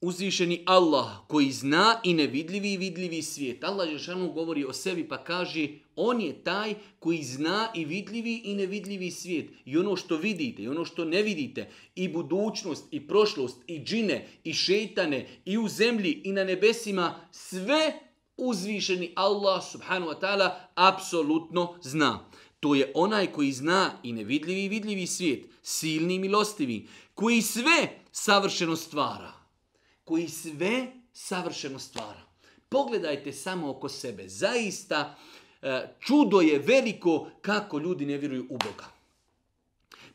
Speaker 2: uzvišeni Allah koji zna i nevidljivi i vidljivi svijet. Allah Žešanu govori o sebi pa kaže on je taj koji zna i vidljivi i nevidljivi svijet. I ono što vidite i ono što ne vidite i budućnost i prošlost i džine i šetane, i u zemlji i na nebesima sve uzvišeni Allah subhanu wa ta'ala apsolutno zna. To je onaj koji zna i nevidljivi i vidljivi svijet, silni i milostivi, koji sve savršeno stvara koji sve savršeno stvara. Pogledajte samo oko sebe. Zaista e, čudo je veliko kako ljudi ne vjeruju u Boga.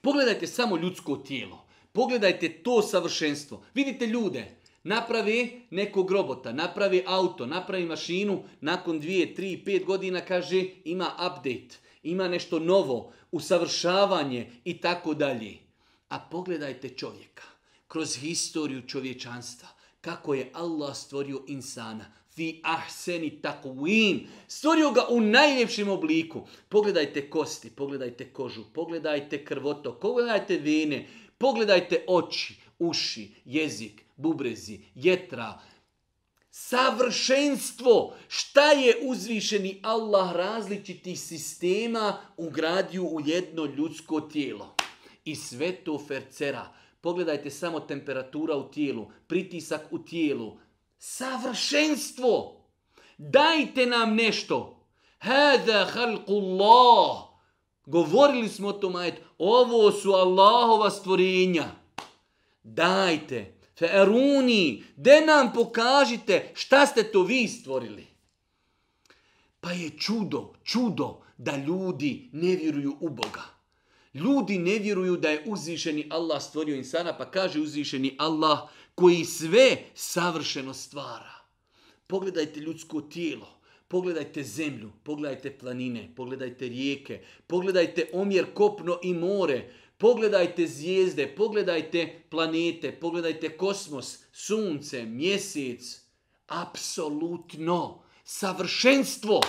Speaker 2: Pogledajte samo ljudsko tijelo. Pogledajte to savršenstvo. Vidite ljude, napravi nekog robota, napravi auto, napravi mašinu, nakon dvije, tri, pet godina kaže ima update, ima nešto novo, usavršavanje i tako dalje. A pogledajte čovjeka kroz historiju čovječanstva kako je Allah stvorio insana. Fi ahseni takuim. Stvorio ga u najljepšem obliku. Pogledajte kosti, pogledajte kožu, pogledajte krvotok, pogledajte vene, pogledajte oči, uši, jezik, bubrezi, jetra, savršenstvo. Šta je uzvišeni Allah različitih sistema ugradio u jedno ljudsko tijelo? I sve to fercera Pogledajte samo temperatura u tijelu, pritisak u tijelu. Savršenstvo! Dajte nam nešto! Hada Govorili smo o tom Ovo su Allahova stvorenja. Dajte. Fe'eruni. De nam pokažite šta ste to vi stvorili. Pa je čudo, čudo da ljudi ne vjeruju u Boga. Ljudi ne vjeruju da je uzvišeni Allah stvorio insana, pa kaže uzvišeni Allah koji sve savršeno stvara. Pogledajte ljudsko tijelo, pogledajte zemlju, pogledajte planine, pogledajte rijeke, pogledajte omjer kopno i more, pogledajte zvijezde, pogledajte planete, pogledajte kosmos, sunce, mjesec. Apsolutno savršenstvo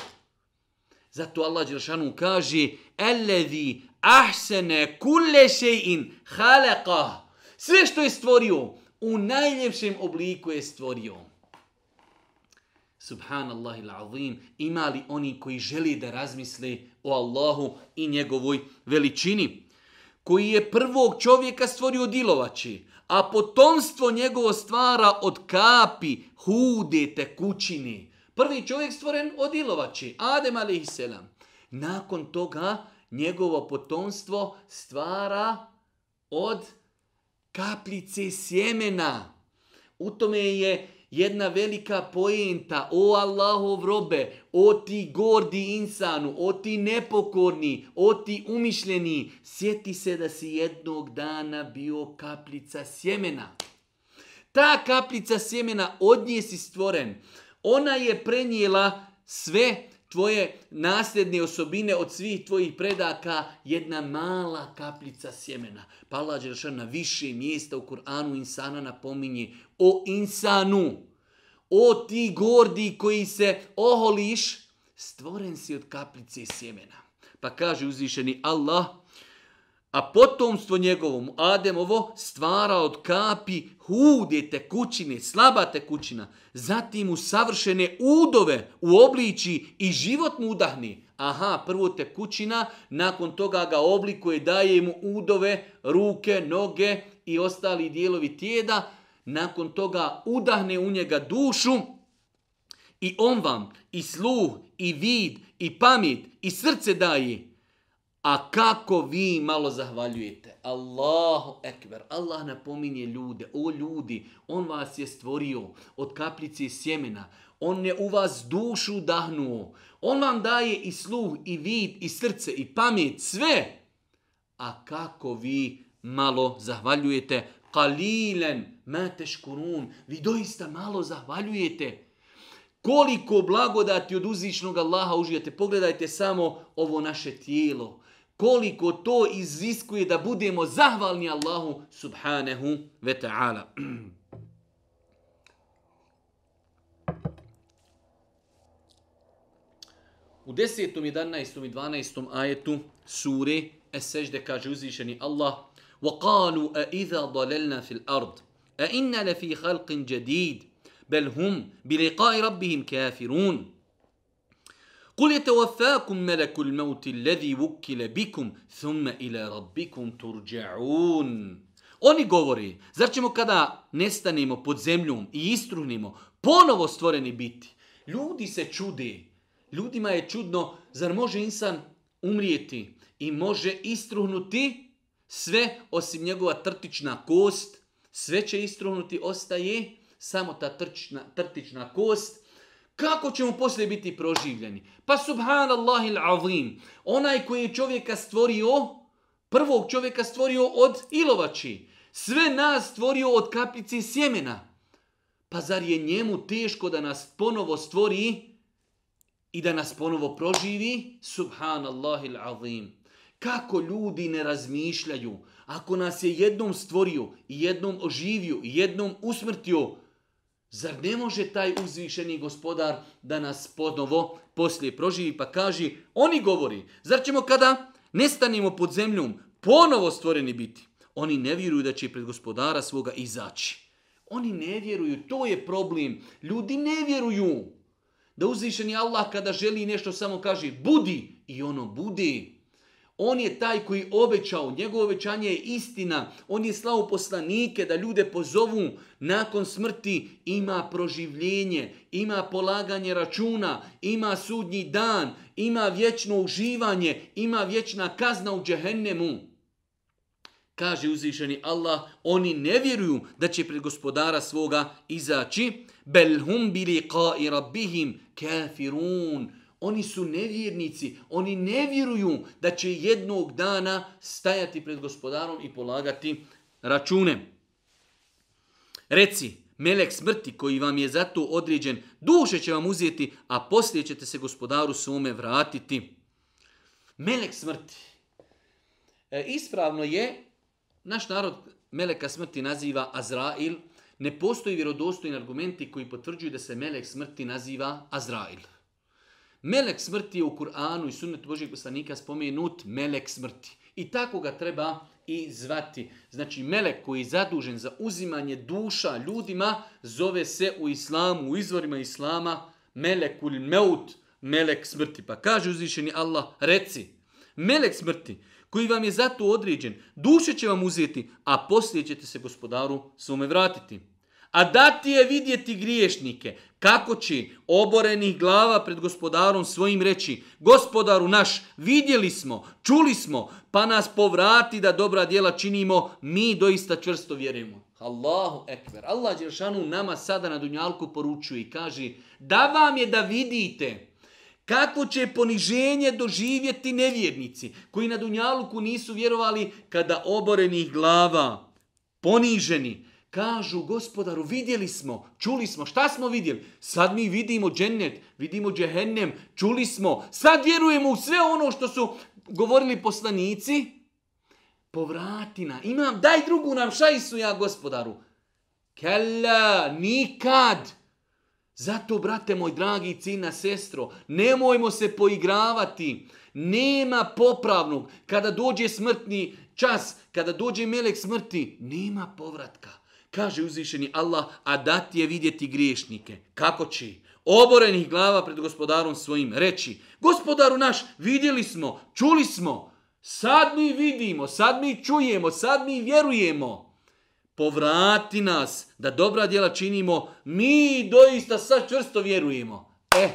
Speaker 2: zato Allah Đelšanu kaže Elevi ahsene kulle še'in Sve što je stvorio, u najljepšem obliku je stvorio. Subhanallah il azim, ima li oni koji želi da razmisli o Allahu i njegovoj veličini? Koji je prvog čovjeka stvorio dilovači, a potomstvo njegovo stvara od kapi, hude tekućine. Prvi čovjek stvoren od ilovači, Adem a.s. Nakon toga njegovo potomstvo stvara od kapljice sjemena. U tome je jedna velika poenta, o Allahov robe, o ti gordi insanu, o ti nepokorni, o ti umišljeni, sjeti se da si jednog dana bio kaplica sjemena. Ta kaplica sjemena od nje si stvoren. Ona je prenijela sve tvoje nasljedne osobine od svih tvojih predaka, jedna mala kapljica sjemena. Pa Allah na više mjesta u Kur'anu insana napominje o insanu, o ti gordi koji se oholiš, stvoren si od kapljice sjemena. Pa kaže uzvišeni Allah, a potomstvo njegovom Ademovo stvara od kapi hude tekućine, slaba tekućina, zatim mu savršene udove u obliči i život mu udahne. Aha, prvo tekućina, nakon toga ga oblikuje, daje mu udove, ruke, noge i ostali dijelovi tijeda, nakon toga udahne u njega dušu i on vam i sluh, i vid, i pamet, i srce daje a kako vi malo zahvaljujete? Allahu ekber. Allah napominje ljude. O ljudi, on vas je stvorio od kapljice sjemena. On je u vas dušu dahnuo. On vam daje i sluh, i vid, i srce, i pamet, sve. A kako vi malo zahvaljujete? Kalilen, mateš kurun. Vi doista malo zahvaljujete. Koliko blagodati od uzvišnog Allaha uživate. Pogledajte samo ovo naše tijelo koliko to iziskuje da budemo zahvalni Allahu subhanahu ve ta'ala. U 10., 11. i 12. ajetu sure Es-Sežde kaže uzvišeni Allah وَقَالُوا أَإِذَا ضَلَلْنَا فِي الْأَرْضِ أَإِنَّا لَفِي خَلْقٍ جَدِيدٍ بَلْ هُمْ بِلِقَاءِ رَبِّهِمْ كَافِرُونَ قل يتوفاكم ملك الموت الذي وكل bikum thumma ila rabbikum Oni govori, zar ćemo kada nestanemo pod zemljom i istruhnimo, ponovo stvoreni biti? Ljudi se čudi. Ljudima je čudno, zar može insan umrijeti i može istruhnuti sve osim njegova trtična kost, sve će istruhnuti, ostaje samo ta trtična, trtična kost, kako ćemo poslije biti proživljeni? Pa subhanallah il onaj koji je čovjeka stvorio, prvog čovjeka stvorio od ilovači, sve nas stvorio od kapljici sjemena. Pa zar je njemu teško da nas ponovo stvori i da nas ponovo proživi? Subhanallah il Kako ljudi ne razmišljaju, ako nas je jednom stvorio i jednom oživio i jednom usmrtio, Zar ne može taj uzvišeni gospodar da nas podnovo poslije proživi pa kaže, oni govori, zar ćemo kada nestanemo pod zemljom ponovo stvoreni biti? Oni ne vjeruju da će pred gospodara svoga izaći. Oni ne vjeruju, to je problem. Ljudi ne vjeruju da uzvišeni Allah kada želi nešto samo kaže budi i ono budi. On je taj koji obećao, njegovo obećanje je istina. On je slao poslanike da ljude pozovu nakon smrti ima proživljenje, ima polaganje računa, ima sudnji dan, ima vječno uživanje, ima vječna kazna u džehennemu. Kaže uzvišeni Allah, oni ne vjeruju da će pred gospodara svoga izaći. Belhum bili i rabbihim kafirun oni su nevjernici, oni ne vjeruju da će jednog dana stajati pred gospodarom i polagati račune. Reci, melek smrti koji vam je zato određen, duše će vam uzeti, a poslije ćete se gospodaru svome vratiti. Melek smrti. E, ispravno je, naš narod meleka smrti naziva Azrail, ne postoji vjerodostojni argumenti koji potvrđuju da se melek smrti naziva Azrail. Melek smrti je u Kur'anu i sunnetu Božeg poslanika spomenut melek smrti. I tako ga treba i zvati. Znači, melek koji je zadužen za uzimanje duša ljudima zove se u islamu, u izvorima islama, melekul meut, melek smrti. Pa kaže uzvišeni Allah, reci, melek smrti koji vam je zato određen, duše će vam uzeti, a poslije ćete se gospodaru svome vratiti a dati je vidjeti griješnike, kako će oborenih glava pred gospodarom svojim reći, gospodaru naš, vidjeli smo, čuli smo, pa nas povrati da dobra djela činimo, mi doista čvrsto vjerujemo. Allahu ekber. Allah Đeršanu nama sada na Dunjalku poručuje i kaže, da vam je da vidite kako će poniženje doživjeti nevjernici, koji na Dunjalku nisu vjerovali kada oborenih glava, poniženi, Kažu gospodaru, vidjeli smo, čuli smo, šta smo vidjeli? Sad mi vidimo džennet, vidimo džehennem, čuli smo, sad vjerujemo u sve ono što su govorili poslanici. Povratina, imam, daj drugu nam šajsu ja gospodaru. Kella, nikad. Zato, brate moj dragi cina sestro, nemojmo se poigravati. Nema popravnog. Kada dođe smrtni čas, kada dođe melek smrti, nema povratka. Kaže uzvišeni Allah, a dati je vidjeti griješnike. Kako će? Oborenih glava pred gospodarom svojim. Reći, gospodaru naš, vidjeli smo, čuli smo, sad mi vidimo, sad mi čujemo, sad mi vjerujemo. Povrati nas da dobra djela činimo, mi doista sad čvrsto vjerujemo. E,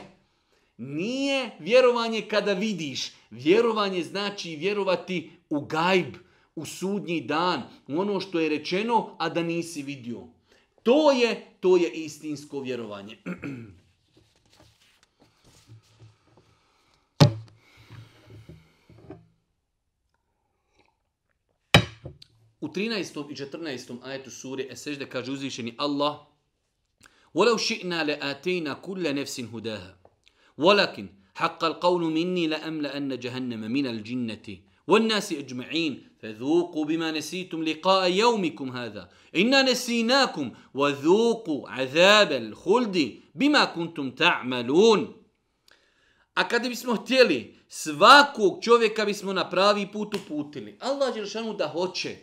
Speaker 2: nije vjerovanje kada vidiš. Vjerovanje znači vjerovati u gajb, u sudnji dan, u ono što je rečeno, a da nisi vidio. To je, to je istinsko vjerovanje. U 13. i 14. ajetu suri Esežde kaže uzvišeni Allah وَلَوْ شِئْنَا لَآتَيْنَا كُلَّ نَفْسٍ هُدَاهَا وَلَكِنْ حَقَّ الْقَوْلُ مِنِّي لَأَمْلَأَنَّ جَهَنَّمَ مِنَ الْجِنَّةِ والناس اجمعين فذوقوا بما نسيتم لقاء يومكم هذا إنا نسيناكم وذوقوا عذاب الخلد بما كنتم تعملون A kada bismo htjeli, svakog čovjeka bismo na pravi put uputili. Allah je da hoće.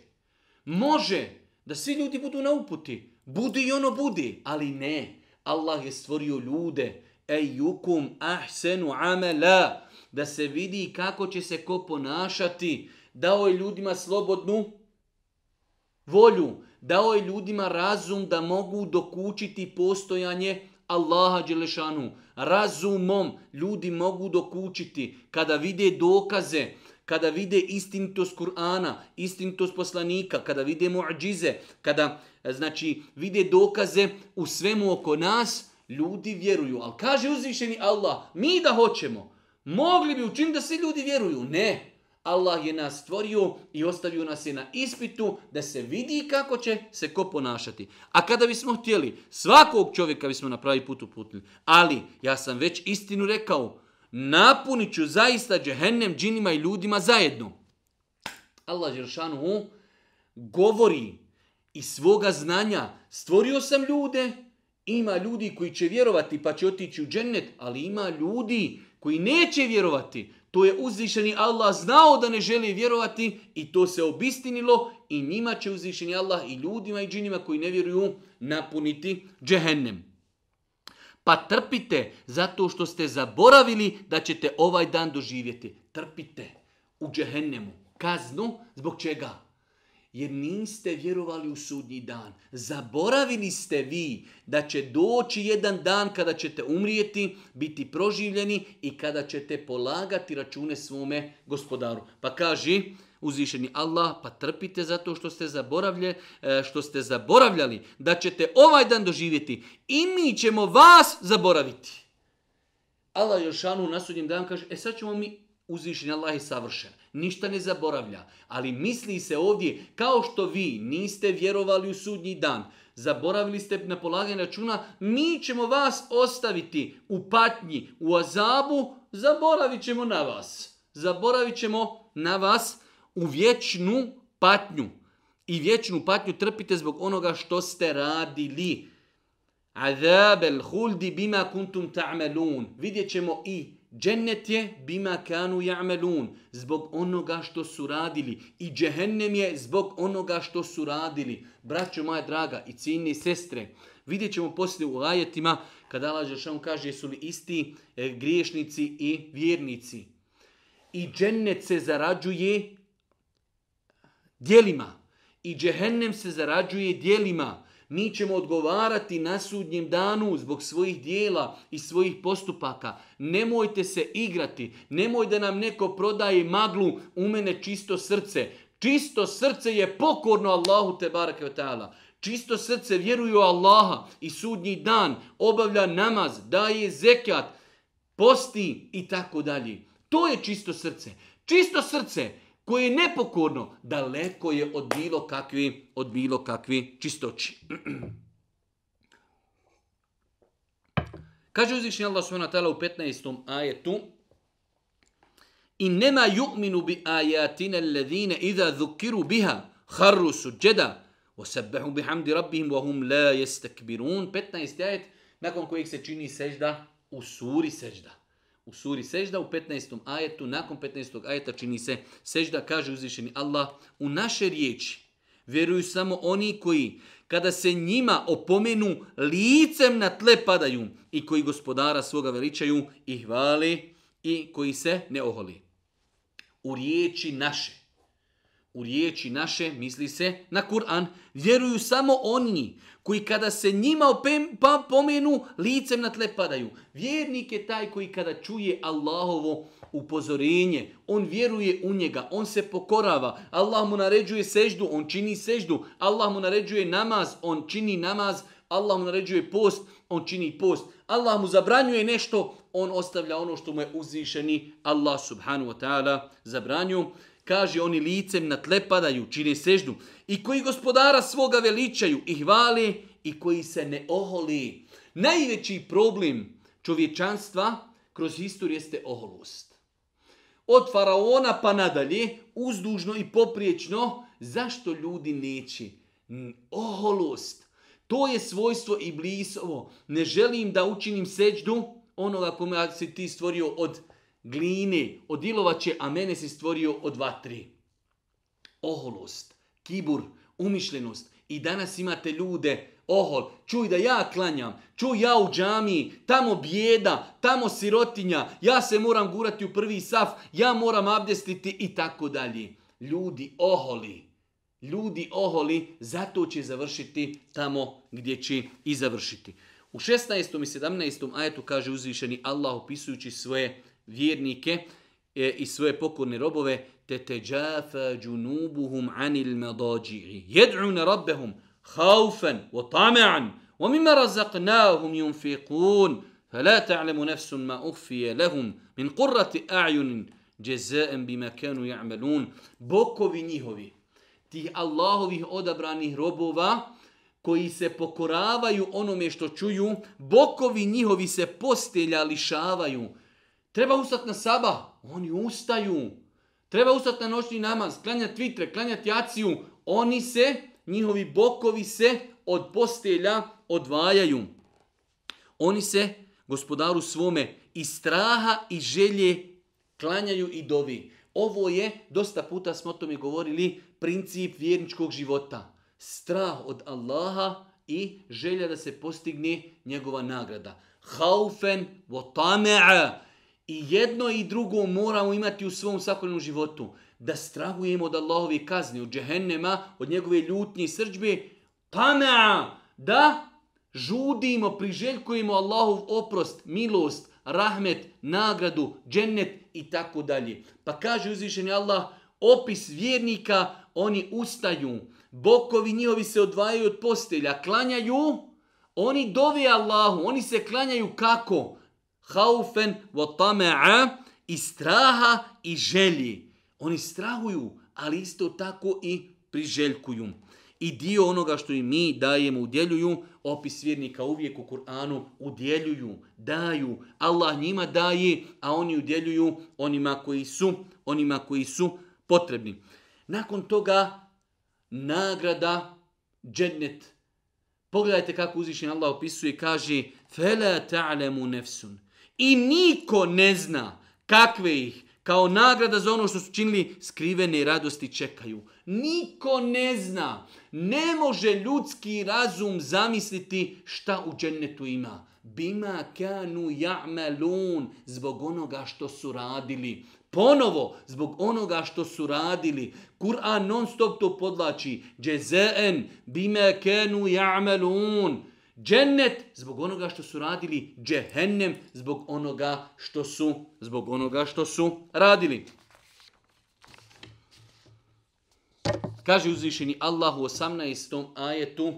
Speaker 2: Može da svi ljudi budu na uputi. Budi i ono budi. Ali ne. Allah je stvorio ljude. Ejukum ahsenu amela da se vidi kako će se ko ponašati. Dao je ljudima slobodnu volju. Dao je ljudima razum da mogu dokučiti postojanje Allaha Đelešanu. Razumom ljudi mogu dokučiti kada vide dokaze, kada vide istinitost Kur'ana, istinitost poslanika, kada vide muđize, kada znači, vide dokaze u svemu oko nas, ljudi vjeruju. Ali kaže uzvišeni Allah, mi da hoćemo. Mogli bi učiniti da svi ljudi vjeruju. Ne. Allah je nas stvorio i ostavio nas je na ispitu da se vidi kako će se ko ponašati. A kada bismo htjeli, svakog čovjeka bismo na pravi put uputili. Ali, ja sam već istinu rekao, napunit ću zaista džehennem džinima i ljudima zajedno. Allah govori iz svoga znanja, stvorio sam ljude, ima ljudi koji će vjerovati pa će otići u džennet, ali ima ljudi koji neće vjerovati, to je uzvišeni Allah znao da ne želi vjerovati i to se obistinilo i njima će uzvišeni Allah i ljudima i džinima koji ne vjeruju napuniti džehennem. Pa trpite zato što ste zaboravili da ćete ovaj dan doživjeti. Trpite u džehennemu. Kaznu zbog čega? jer niste vjerovali u sudnji dan. Zaboravili ste vi da će doći jedan dan kada ćete umrijeti, biti proživljeni i kada ćete polagati račune svome gospodaru. Pa kaži uzvišeni Allah, pa trpite zato što ste, e, što ste zaboravljali da ćete ovaj dan doživjeti i mi ćemo vas zaboraviti. Allah Jošanu na sudnjem danu kaže, e sad ćemo mi uzvišeni Allah je savršen ništa ne zaboravlja. Ali misli se ovdje, kao što vi niste vjerovali u sudnji dan, zaboravili ste na polaganje računa, mi ćemo vas ostaviti u patnji, u azabu, zaboravit ćemo na vas. Zaboravit ćemo na vas u vječnu patnju. I vječnu patnju trpite zbog onoga što ste radili. Azab huldi bima Vidjet ćemo i Džennet je bima kanu ja'melun, zbog onoga što su radili. I džehennem je zbog onoga što su radili. Braćo moja draga i ciljni sestre, vidjet ćemo poslije u ajetima kada Allah Žešan kaže su li isti e, griješnici i vjernici. I džennet se zarađuje dijelima. I džehennem se zarađuje dijelima. Mi ćemo odgovarati na sudnjem danu zbog svojih dijela i svojih postupaka. Nemojte se igrati, nemoj da nam neko prodaje maglu u mene čisto srce. Čisto srce je pokorno Allahu te barake Čisto srce vjeruju u Allaha i sudnji dan, obavlja namaz, daje zekat, posti i tako dalje. To je čisto srce. Čisto srce koje je nepokorno, daleko je od bilo kakvi, od bilo kakvi čistoći. Kaže uzvišnji Allah s.w.t. u 15. ajetu I nema ju'minu bi ajatine alledhine idha dhukiru biha harru suđeda وَسَبَّحُوا بِحَمْدِ رَبِّهِمْ وَهُمْ لَا يَسْتَكْبِرُونَ 15. ajet nakon kojeg se čini sežda u suri sežda u suri Sežda u 15. ajetu, nakon 15. ajeta čini se Sežda, kaže uzvišeni Allah, u naše riječi vjeruju samo oni koji, kada se njima opomenu, licem na tle padaju i koji gospodara svoga veličaju i hvali i koji se ne oholi. U riječi naše u riječi naše misli se na Kur'an, vjeruju samo oni koji kada se njima pa, pomenu licem na tle padaju. Vjernik je taj koji kada čuje Allahovo upozorenje, on vjeruje u njega, on se pokorava, Allah mu naređuje seždu, on čini seždu, Allah mu naređuje namaz, on čini namaz, Allah mu naređuje post, on čini post. Allah mu zabranjuje nešto, on ostavlja ono što mu je uzvišeni Allah subhanu wa ta'ala zabranju. Kaže, oni licem na tle padaju, čine seždu. I koji gospodara svoga veličaju i hvali i koji se ne oholi. Najveći problem čovječanstva kroz historiju jeste oholost. Od faraona pa nadalje, uzdužno i popriječno, zašto ljudi neće? Oholost. To je svojstvo i blisovo. Ne želim da učinim seđdu onoga kome si ti stvorio od gline, od ilovače, a mene si stvorio od vatri. Oholost, kibur, umišljenost. I danas imate ljude, ohol, čuj da ja klanjam, čuj ja u džamiji, tamo bijeda, tamo sirotinja, ja se moram gurati u prvi saf, ja moram abdestiti i tako dalje. Ljudi oholi, ljudi oholi, zato će završiti tamo gdje će i završiti. U 16. i 17. ajetu kaže uzvišeni Allah opisujući svoje vjernike e, i svoje pokorne robove teteđafa džunubuhum anil madađiri jed'una rabbehum Haufen, wa tama'an wa mimma razaqnahum yunfiqun فلا تعلم نفس ما أخفي لهم من قرة أعين جزاء بما bokovi njihovi tih Allahovih odabranih robova koji se pokoravaju onome što čuju bokovi njihovi se postelja lišavaju Treba ustati na saba. Oni ustaju. Treba ustati na noćni namaz, klanjati vitre, klanjati jaciju. Oni se, njihovi bokovi se od postelja odvajaju. Oni se, gospodaru svome, i straha i želje klanjaju i dovi. Ovo je, dosta puta smo o tome govorili, princip vjerničkog života. Strah od Allaha i želja da se postigne njegova nagrada. Haufen votamea. I jedno i drugo moramo imati u svom svakodnevnom životu. Da strahujemo od Allahove kazne od džehennema, od njegove ljutnje i srđbe. Pana! Da žudimo, priželjkujemo Allahov oprost, milost, rahmet, nagradu, džennet i tako dalje. Pa kaže uzvišeni Allah, opis vjernika, oni ustaju, bokovi njihovi se odvajaju od postelja, klanjaju, oni dove Allahu, oni se klanjaju kako? haufen wa i straha i želji. Oni strahuju, ali isto tako i priželjkuju. I dio onoga što i mi dajemo, udjeljuju, opis vjernika uvijek u Kur'anu udjeljuju, daju. Allah njima daje, a oni udjeljuju onima koji su, onima koji su potrebni. Nakon toga nagrada džennet. Pogledajte kako uzvišen Allah opisuje, kaže فَلَا تَعْلَمُ i niko ne zna kakve ih kao nagrada za ono što su činili skrivene radosti čekaju. Niko ne zna. Ne može ljudski razum zamisliti šta u džennetu ima. Bima kanu ja'melun zbog onoga što su radili. Ponovo, zbog onoga što su radili. Kur'an non stop to podlači. Džezeen bima kanu ja'melun džennet zbog onoga što su radili, džehennem zbog onoga što su, zbog onoga što su radili. Kaže uzvišeni Allah u 18. ajetu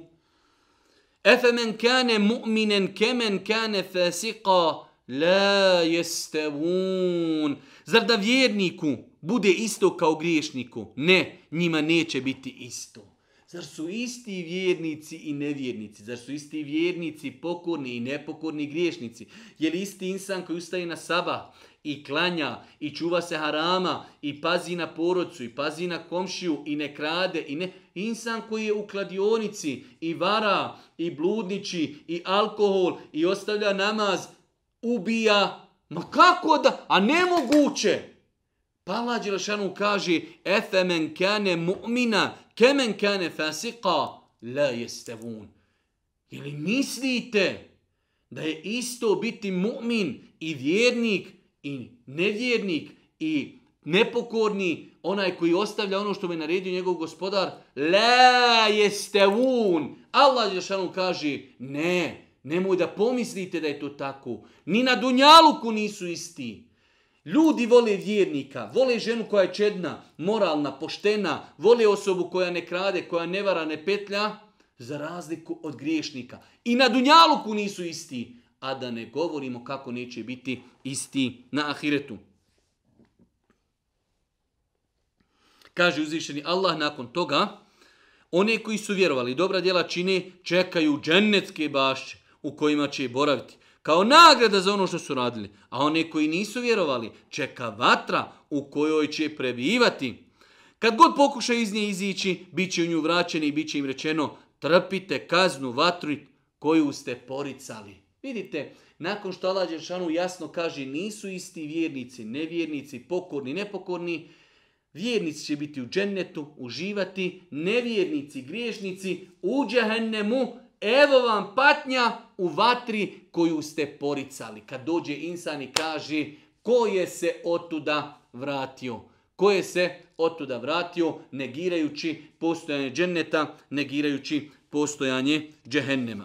Speaker 2: Efemen kane mu'minen kemen kane fasiqa la jestevun. Zar da vjerniku bude isto kao griješniku? Ne, njima neće biti isto. Zar su isti vjernici i nevjernici? Zar su isti vjernici pokorni i nepokorni griješnici? Je isti insan koji ustaje na saba i klanja i čuva se harama i pazi na porodcu i pazi na komšiju i ne krade i ne... Insan koji je u kladionici i vara i bludniči i alkohol i ostavlja namaz, ubija. Ma kako da? A nemoguće! Pa Allah Đelešanu kaže Efemen kane mu'mina kemen kane fasika la jestevun. Ili mislite da je isto biti mu'min i vjernik i nevjernik i nepokorni, onaj koji ostavlja ono što mu je naredio njegov gospodar, la jestevun. Allah Žešanu kaže, ne, nemoj da pomislite da je to tako. Ni na Dunjaluku nisu isti. Ljudi vole vjernika, vole ženu koja je čedna, moralna, poštena, vole osobu koja ne krade, koja ne vara, ne petlja, za razliku od griješnika. I na Dunjaluku nisu isti, a da ne govorimo kako neće biti isti na Ahiretu. Kaže uzvišeni Allah nakon toga, one koji su vjerovali dobra djela čine, čekaju džennetske bašće u kojima će boraviti. Kao nagrada za ono što su radili. A one koji nisu vjerovali, čeka vatra u kojoj će prebivati. Kad god pokuša iz nje izići, bit će u nju vraćeni i bit će im rečeno trpite kaznu vatru koju ste poricali. Vidite, nakon što Allah Đeršanu jasno kaže nisu isti vjernici, nevjernici, pokorni, nepokorni, vjernici će biti u džennetu, uživati, nevjernici, griješnici, u džehennemu, Evo vam patnja u vatri koju ste poricali. Kad dođe insan i kaže ko je se otuda vratio. Ko je se otuda vratio negirajući postojanje dženneta, negirajući postojanje džehennema.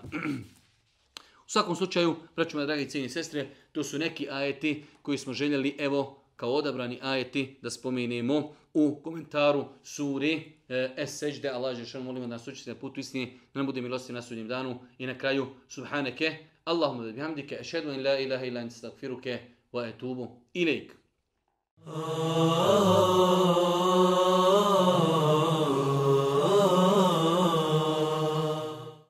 Speaker 2: U svakom slučaju, braćima, dragi cijeni sestre, to su neki ajeti koji smo željeli, evo, kao odabrani ajeti da spomenemo u komentaru suri e, seđde Allah šan molimo da nas učiti na putu istine, da nam bude milosti na sudnjem danu. I na kraju, subhaneke, Allahumma da bihamdike, ešhedu in la ilaha ila stagfiruke, wa etubu ilaik. Ah.